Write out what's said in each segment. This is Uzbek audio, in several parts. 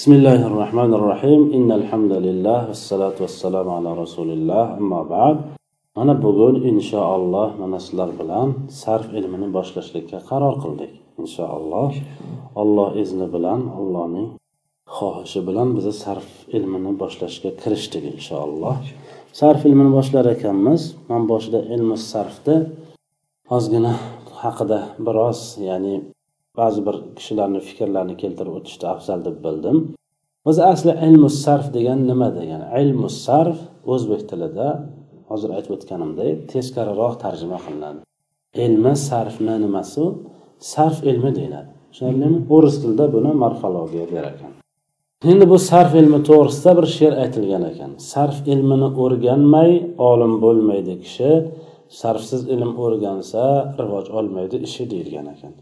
بسم الله الرحمن الرحيم إن الحمد لله والصلاة والسلام على رسول الله أما بعد mana bugun inshaalloh mana sizlar bilan sarf ilmini boshlashlikka qaror qildik inshaalloh alloh izni bilan allohning xohishi bilan biza sarf ilmini boshlashga kirishdik inshaalloh sarf ilmini boshlar ekanmiz man boshida ilmi sarfni ozgina haqida biroz ya'ni ba'zi bir kishilarni fikrlarini keltirib o'tishni afzal deb bildim. O'zi asli ilmu sarf degan nima degani ilmu sarf o'zbek tilida hozir aytib o'tganimdek teskariroq tarjima qilinadi. Ilmi sarfni nimasi? Sarf ilmi deyiladi. Tushunarlimi? O'ris tilida buni morfologiya der ekan. Endi bu sarf ilmi to'g'risida bir she'r aytilgan ekan. Sarf ilmini o'rganmay olim bo'lmaydi kishi sarfsiz ilm o'rgansa rivoj olmaydi ishi deyilgan ekan.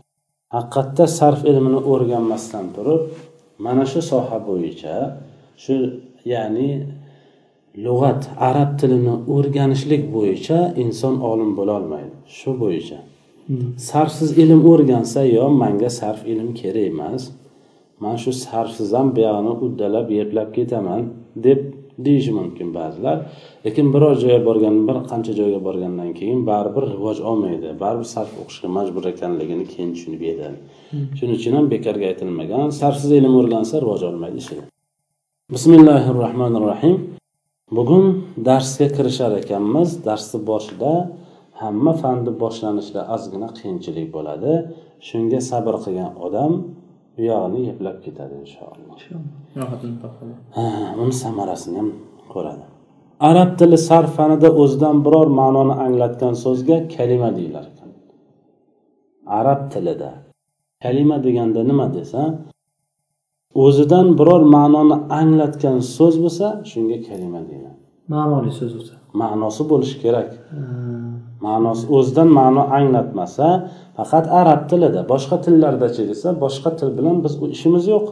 Haqiqatda sarf ilmini o'rganmasdan turib mana shu soha bo'yicha shu ya'ni lug'at arab tilini o'rganishlik bo'yicha inson olim bo'lolmaydi shu bo'yicha. Sarfsiz ilm o'rgansa yo manga sarf ilm kerak emas man shu sarfsiz ham buyog'ini uddalab yeplab ketaman deb deyishi mumkin ba'zilar. Lekin biror joyga borgan bir qancha joyga borgandan keyin baribir rivoj olmaydi baribir sarf o'qishga majbur ekanligini keyin tushunib yetadi shuning uchun ham bekorga aytilmagan sarfsiz ilm o'rgansa rivoj olmaydi ishi bismillahi rohmanir rohim bugun darsga kirishar ekanmiz. Darsni boshida hamma fanni boshlanishida ozgina qiyinchilik bo'ladi. Shunga sabr qilgan odam u yog'ini eplab ketadi inshaalloh. Uni samarasini ham ko'radi. Arab tili sarf fanida o'zidan biror ma'noni anglatgan so'zga kalima deyilar ekan. Arab tilida kalima deganda nima desa o'zidan biror ma'noni anglatgan so'z bo'lsa shunga kalima deyiladi. Ma'noli so'z o'zi ma'nosi bo'lishi kerak. Ma'nosi o'zidan ma'no anglatmasa faqat arab tilida boshqa tillardachi desa boshqa til bilan biz ishimiz yo'q.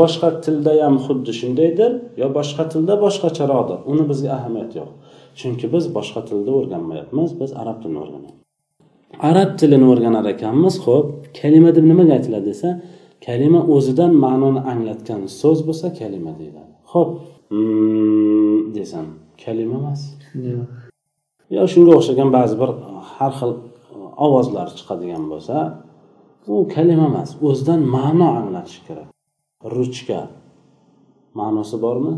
Boshqa tilda ham xuddi shundaydir yo boshqa tilda boshqacharoqdir uni bizga ahamiyati yo'q. Chunki biz boshqa tilda o'rganmayapmiz biz arab tilini o'rganyapmiz arab tilini o'rganar ekanmiz ho'p kalima deb nimaga aytiladi desa kalima o'zidan ma'noni anglatgan so'z bo'lsa kalima deyiladi. Ho'p desam kalima emas yo shunga o'xshagan ba'zi bir har xil ovozlar chiqadigan bo'lsa u kalima emas o'zidan ma'no anglatishi kerak. Ruchka. Ma'nosi bormi?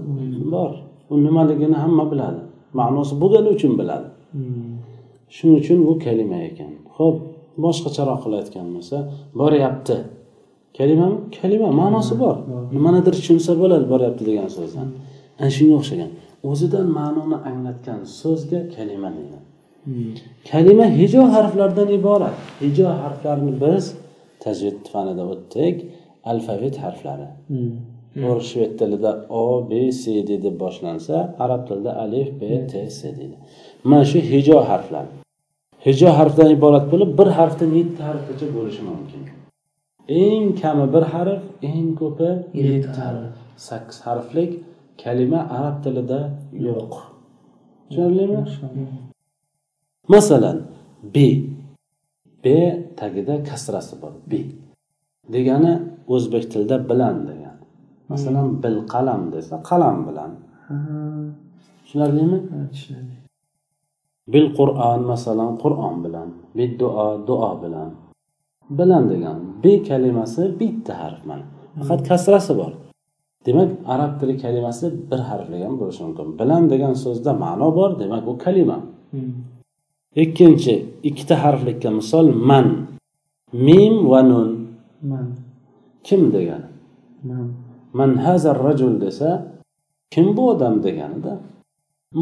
Bor. U nimaligini hamma biladi. Ma'nosi bo'lgani uchun biladi. Shuning uchun u kalima ekan. Ho'p boshqacharoq qilib aytgan bo'lsa boryapti. Kalimami kalima ma'nosi bor. Nimanidir tushunsa bo'ladi boryapti degan so'zdan. Ana shunga o'xshagan o'zidan ma'noni anglatgan so'zga kalima deyiladi kalima hijo harflardan iborat. Hijo harflarini biz tajvid fanida o'tdik. Alfavit harflari. To'g'ri shved tilida o b c d deb boshlansa arab tilida alif b t s deydi. Mana shu hijo harflar. Hijo harfdan iborat bo'lib bir harfdan yetti harfgacha bo'lishi mumkin. Eng kami bir harf eng ko'pi yetti harf. Sakkiz harflik kalima arab tilida yo'q. Tushunarlimi? Masalan b. B tagida kasrasi bor b. Degani o'zbek tilida bilan degani masalan bil qalam desa qalam bilan. Tushunarlimi? Bil qur'on masalan qur'on bilan. Bil duo duo bilan. Bilan degan. B kalimasi bitta harf mana faqat kasrasi bor demak arab tili kalimasi bir harfli ham bo'lishi mumkin. Bilan degan so'zda ma'no bor demak u kalima. Ikkinchi ikkita harflikka misol man. Mim va nun. Man. Kim degani? Man. Man hazar rajul desa kim bu odam deganida?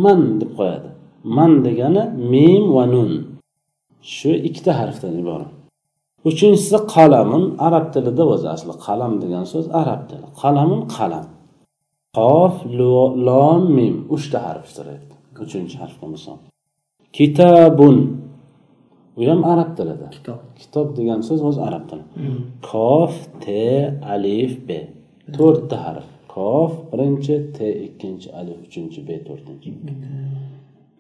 Man deb qo'yadi. Man degani mim va nun. Shu ikkita harfdan iborat uchinchisi qalamun arab tilida o'zi asli qalam degan so'z arab tili. Qalamun qalam. Qof lom mim uchta harf so'raydi uchinchi harfga misol. Kitabun. U ham arab tilida. Kitob. Kitob degan so'z o'zi arab tili. Kof t alif b. To'rtta harf. Kof birinchi t ikkinchi alif uchinchi b to'rtinchi.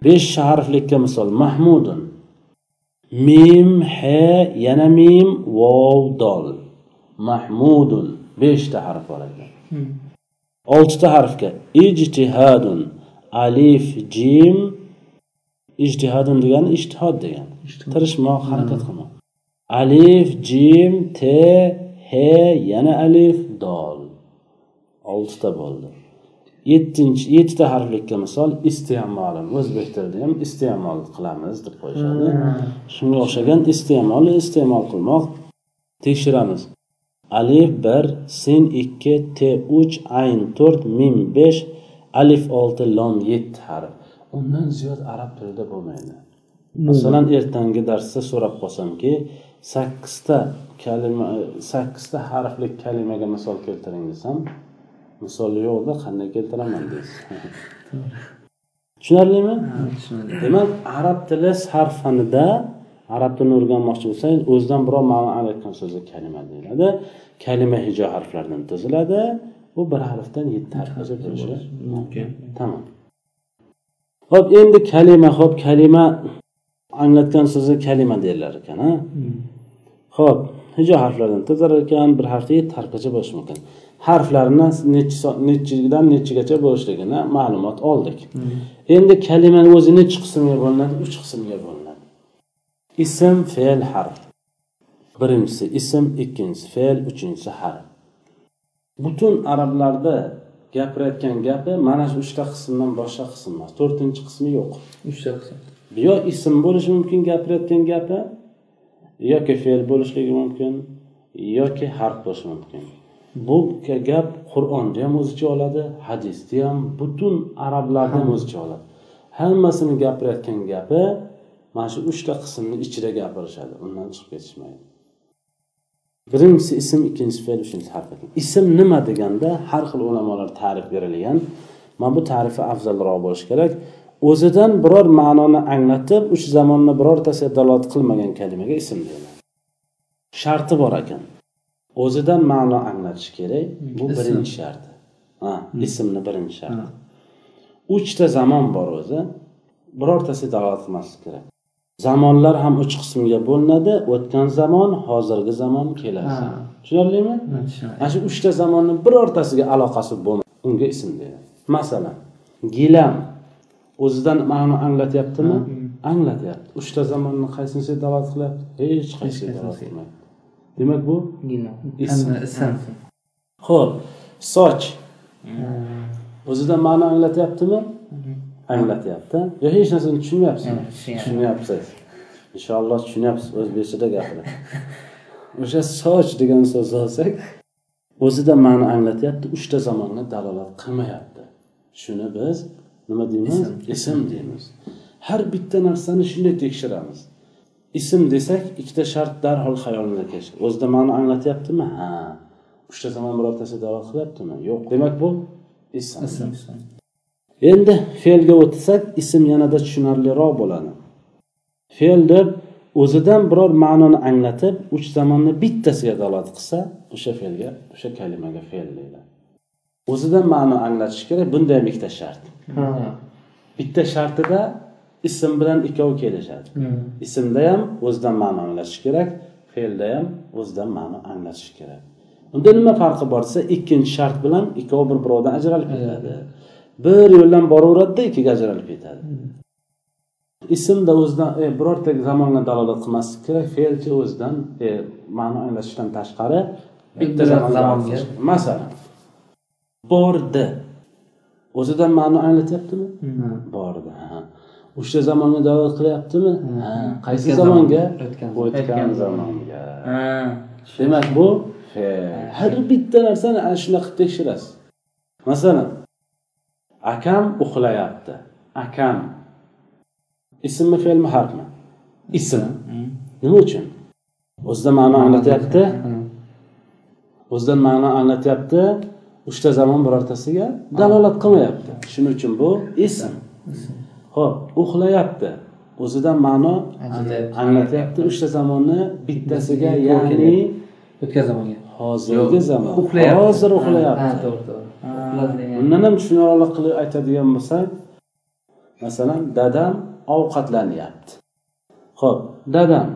Besh harflikka misol. Mahmudun mim he yana mim vov dol. Mahmudun. Beshta harf bor ekan. Oltita harfga ijtihadun. Alif jim. Ijtihadun degani ijtihod degani tirishmoq harakat qilmoq. Alif jim te he yana alif dol. Oltita bo'ldi yettinchi yettita harflikka misol iste'molin. O'zbek tilida ham iste'mol qilamiz deb qo'yishadi. Shunga o'xshagan iste'molni iste'mol qilmoq tekshiramiz. Alif bir sin ikki t uch ayn to'rt mim besh alif olti lom yetti harf. Undan ziyod arab tilida bo'lmaydi. Masalan ertangi darsda so'rab qolsamki sakkizta kalima sakkizta harfli kalimaga misol keltiring desam misol yo'qda qanday keltiraman deysiz. Tushunarlimi? Demak arab tili sarf fanida arab tilini o'rganmoqchi bo'lsangiz o'zidan biror ma'no anglatgan so'zga kalima deyiladi. Kalima hijo harflardan tuziladi. U bir harfdan yetti harfgacha bo'lishi mumkin. Tamom ho'p endi kalima ho'p kalima. Anglatgan so'zi kalima deyilar ekan a ho'p hijo harflardan tuzilar ekan bir harfda yetti harfgacha bo'lishi mumkin harflarni nechi so- nechidan nechigacha bo'lishligini ma'lumot oldik. Endi kalimani o'zi nechi qismga bo'linadi? Uch qismga bo'linadi. Ism fe'l harf. Birinchisi ism ikkinchisi fe'l uchinchisi harf. Butun arablarda gapirayotgan gapi mana shu uchta qismdan boshqa qism emas. To'rtinchi qismi yo'q. Uchta qism. Yo ism bo'lishi mumkin gapirayotgan gapi yoki fe'l bo'lishligi mumkin yoki harf bo'lishi mumkin bu ga- gap qur'onda ham o'z ichiga oladi hadisda ham butun arablarda ham o'z ichiga oladi. Hammasini gapirayotgan gapi mana shu uchta qismni ichida gapirishadi undan chiqib ketishmaydi. Birinchisi ism ikkinchisi fe'l uchinchisi harf. Ekan ism nima deganda har xil ulamolar ta'rif berilgan. Mana bu ta'rifi afzalroq bo'lishi kerak. O'zidan biror ma'noni anglatib uch zamonni birortasiga dalolat qilmagan kalimaga ism deyiladi. Sharti bor ekan o'zidan ma'no anglatishi kerak. Bu Ism. birinchi sharti ha ismni birinchi sharti uchta zamon bor o'zi. Birortasiga dalolat qilmasligi kerak. Zamonlar ham uch qismga bo'linadi. O'tgan zamon hozirgi zamon kelasi tushunarlimi? Tushunarli. Mana shu uchta zamonni birortasiga aloqasi bo'lmaydi unga ism deyiladi masalan gilam. O'zidan ma'no anglatyaptimi? Anglatyapti. Uchta zamonni qaysinisiga dalolat qilyapti? Hech qaysiga dalolat qilmaydi demak bu Ism. ism. Ho'p soch. O'zidan ma'no anglatyaptimi? Anglatyapti. Yo hech narsani tushunmayapsizmi tushunmayapman. tushunyapsiz. Inshaalloh tushunyapsiz o'zbekchada gapiradi o'sha soch degan so'zni olsak o'zida ma'no anglatyapti uchta zamonga dalolat qilmayapti. Shuni biz nima deymiz? Ism. ism deymiz. Har bitta narsani shunday tekshiramiz ism desak ikkita shart darhol xayolimizga kelishi o'zida ma'no anglatyaptimi? Ha. Uchta zamon birortasiga dalolat qilyaptimi? Yo'q. Demak bu ism. Endi fe'lga o'tsak ism yanada tushunarliroq bo'ladi. Fe'l deb o'zidan biror ma'noni anglatib uch zamonni bittasiga dalolat qilsa o'sha fe'lga o'sha kalimaga fe'l deyiladi o'zidan ma'no anglatish kerak bunda ham ikkita shart. Ha. Bitta shartida ism bilan ikkovi kelishadi. Ismda ham o'zidan ma'no anglatish kerak fe'lda ham o'zidan ma'no anglatish kerak. Unda nima farqi bor desa ikkinchi shart bilan ikkovi bir birovidan ajralib ketadi. Bir yo'ldan boraveradida ikkiga ajralib ketadi. Ismda o'zidan e, birorta zamonga dalolat qilmasligi kerak fe'lchi o'zidan e, ma'no anglatishdan tashqari bitta zamonga masalan bordi. O'zidan ma'no anglatyaptimi? Bordi ha uchta zamonga dalolat qilyaptimi? Qaysi zamonga. O'tgan zamonga. ha. Demak bu har bitta narsani ana shunaqa qilib tekshirasiz. Masalan akam uxlayapti. Akam. Ismmi fe'lmi harfmi? Ism. Nima uchun? O'zidan ma'no anglatyapti. o'zidan ma'no anglatyapti. Uchta zamon birortasiga dalolat qilmayapti. Shuning uchun bu ism ho'p uxlayapti o'zidan ma'no Anglatyapti. uchta zamonni bittasiga ya'ni o'tgan zamonga hozirgi zamon. uxlayapti. Hozir uxlayapti. To'g'ri to'g'ri. Uxladi degan. undan ham tushunarli qilib aytadigan bo'lsak masalan dadam ovqatlanyapti. Ho'p dadam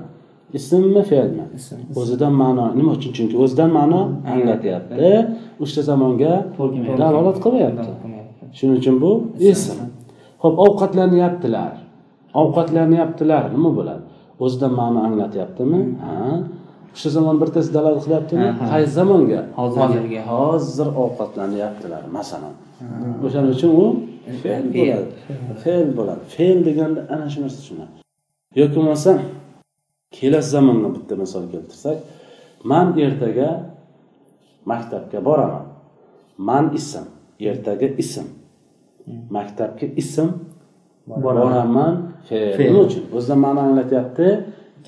ismmi fe'lmi Ism. o'zidan ma'no nima uchun? Chunki o'zidan ma'no anglatyapti. Uchta zamonga dalolat Qilmayapti. shuning uchun bu ism ho'p ovqatlanyaptilar ovqatlanyaptilar nima bo'ladi? O'zidan ma'no anglatyaptimi? Ha? O'sha zamon bittasi dalolat qilyaptimi? Qaysi zamonga? Hozirgi. hozir ovqatlanyaptilar masalan. O'shaning uchun u Fe'l. bo'ladi. Fe'l bo'ladi. Fe'l deganda ana shu narsa tushunadi yoki bo'lmasa kelasi zamonga bitta misol keltirsak man ertaga maktabga boraman. Man ism ertaga ism maktabga ism boraman. nima uchun? O'zidan ma'no anglatyapti.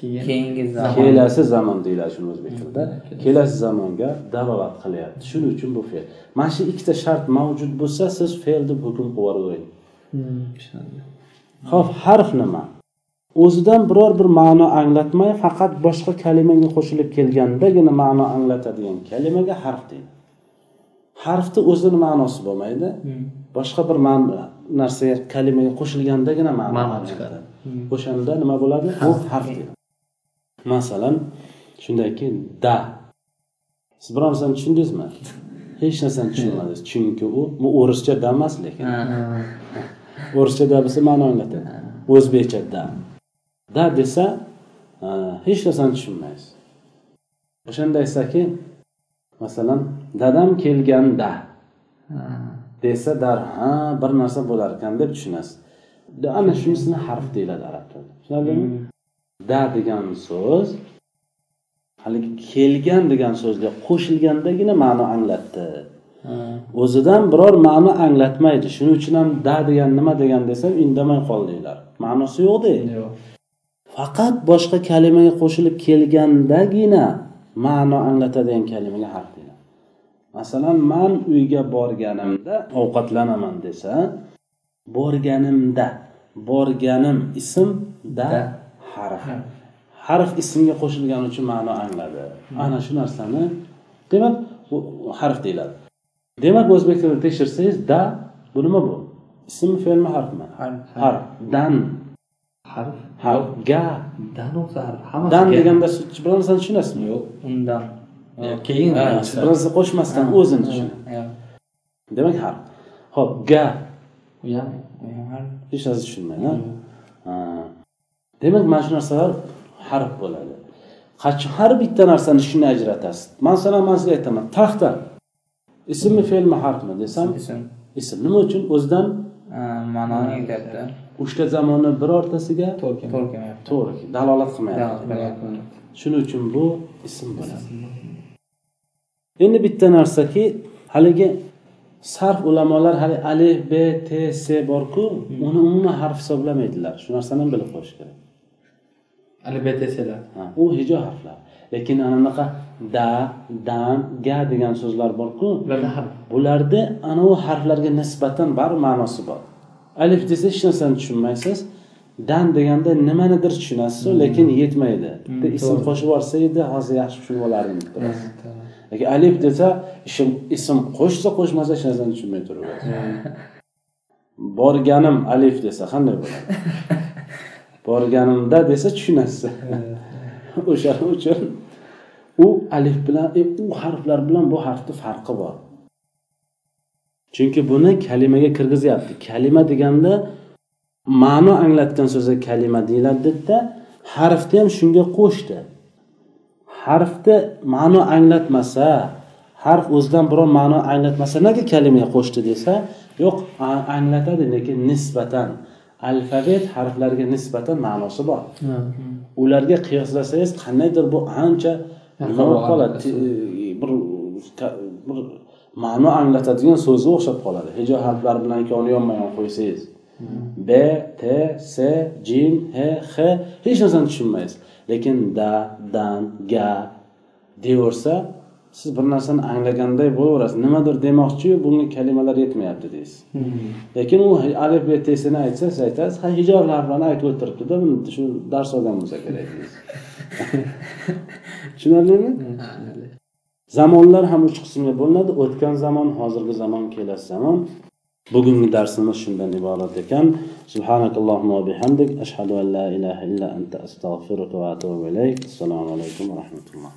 Keyingi zamon. kelasi zamon deyiladi shuni o'zbek tilida. Kelasi zamonga dalolat qilyapti. Shuning uchun bu fe'l. Mana shu ikkita shart mavjud bo'lsa siz fe'l deb hukm qilib yuboravering. Hmm, ho'p harf nima? O'zidan biror bir ma'no anglatmay faqat boshqa kalimaga qo'shilib kelgandagina ma'no anglatadigan kalimaga harf deydi harfni o'zini ma'nosi bo'lmaydi. Hmm. boshqa bir narsaga kalimaga qo'shilgandagina ma'no chiqadi. o'shanda nima bo'ladi? Bu harf. masalan shundayki da. Siz biror narsani tushundingizmi? Hech narsani tushunmadingiz. Chunki u bu o'rischa da emas lekin. Ha. o'rischa da bo'lsa ma'no anglatadi. O'zbekcha da. Da desa hech narsani tushunmaysiz. O'shanda aytsaki masalan dadam kelganda. Desa dar ha bir narsa bo'lar ekan deb tushunasiz. Ana shunisini harf deyiladi arab tilida tushunarlimi da degan so'z haligi kelgan degan so'zga qo'shilgandagina ma'no anglatdi. O'zidan biror ma'no anglatmaydi. Shuning uchun ham da degan nima degan desam indamay qoldinglar ma'nosi yo'qda Yo'q. faqat boshqa kalimaga qo'shilib kelgandagina ma'no anglatadigan kalimaga harf deyiladi masalan man uyga borganimda ovqatlanaman desa borganimda borganim ism da harf. Harf ismga qo'shilgani uchun ma'no angladi. Ana shu narsani demak harf deyiladi. Demak o'zbek tilida tekshirsangiz da bu nima bu? Ismmi fe'lmi harfmi Harf. dan. Harf. harf ga. Dan o'zi harf. Dan ga- deganda biror narsani tushunasizmi? Yo'q, undan. Keyin Ha, undan siz bir narsa qo'shmasdan o'zini tushunadi Yo'q. demak harf ho'p ga. U ham hech narsa tushunmaydi demak mana shu narsalar harf bo'ladi. Qachon har bitta narsani shuni ajratasiz. Masalan man sizga aytaman taxta. Ismmi fe'lmi harfmi desam? Ism. ism nima uchun? O'zidan? Ma'noni anglatdi. uchta zamonni birortasiga To'g'ri kelmayapti. to'g'ri dalolat qilmayapti. Shuning uchun bu ism bo'ladi endi bitta narsaki haligi sarf ulamolar hali alif b t s borku uni umuman harf hisoblamaydilar. Shu narsani ham bilib qo'yish kerak. Alifbetesilar. Ha, u hijo harflar lekin anaqa da dan ga degan so'zlar borku bularni anavi harflarga nisbatan baribir ma'nosi bor. Alif desa hech narsani tushunmaysiz. Dan deganda nimanidir tushunasiz lekin yetmaydi. Bitta ism to'g'ri. qo'shib yuborsa edi hozir yaxshi tushunib olardim lekin alif desa ism ism qo'shsa qo'shmasa hech narsani tushunmay turaverasiz borganim alif desa qanday bo'ladi? Borganimda desa tushunasiz. O'shaning uchun u alif bilan e, u harflar bilan bu harfni farqi bor. Chunki buni kalimaga kirgizyapti. Kalima deganda ma'no anglatgan so'zga kalima deyiladi dedida harfni ham shunga qo'shdi harfni ma'no anglatmasa harf o'zidan biror ma'no anglatmasa nega kalimaga qo'shdi desa yo'q anglatadi lekin nisbatan alfabet harflarga nisbatan ma'nosi bor. Ularga qiyoslasangiz qandaydir bu ancha nima bo'lib qoladi. Te- bir bir ma'no anglatadigan so'zga o'xshab qoladi. Hijo harflari bilan ikkovini yonma yon qo'ysangiz b t s jim h x hech narsani tushunmaysiz lekin da dan ga deyaversa siz bir narsani anglaganday bo'laverasiz. Nimadir demoqchiyu bunga kalimalar yetmayapti deysiz. Lekin u alif b tsini aytsa siz aytasiz ha hijob harflarni aytib o'tiribdida buni shu dars olgan bo'lsa kerak deysiz. Tushunarlimi? Zamonlar ham uch qismga bo'linadi. O'tgan zamon hozirgi zamon kelasi zamon bugungi darsimiz shundan iborat ekan. Subhanakallohumma bihamdik. Ashhadu an la ilaha illa anta astag'firuka va atubu ilayk. Assalomu alaykum va rahmatulloh.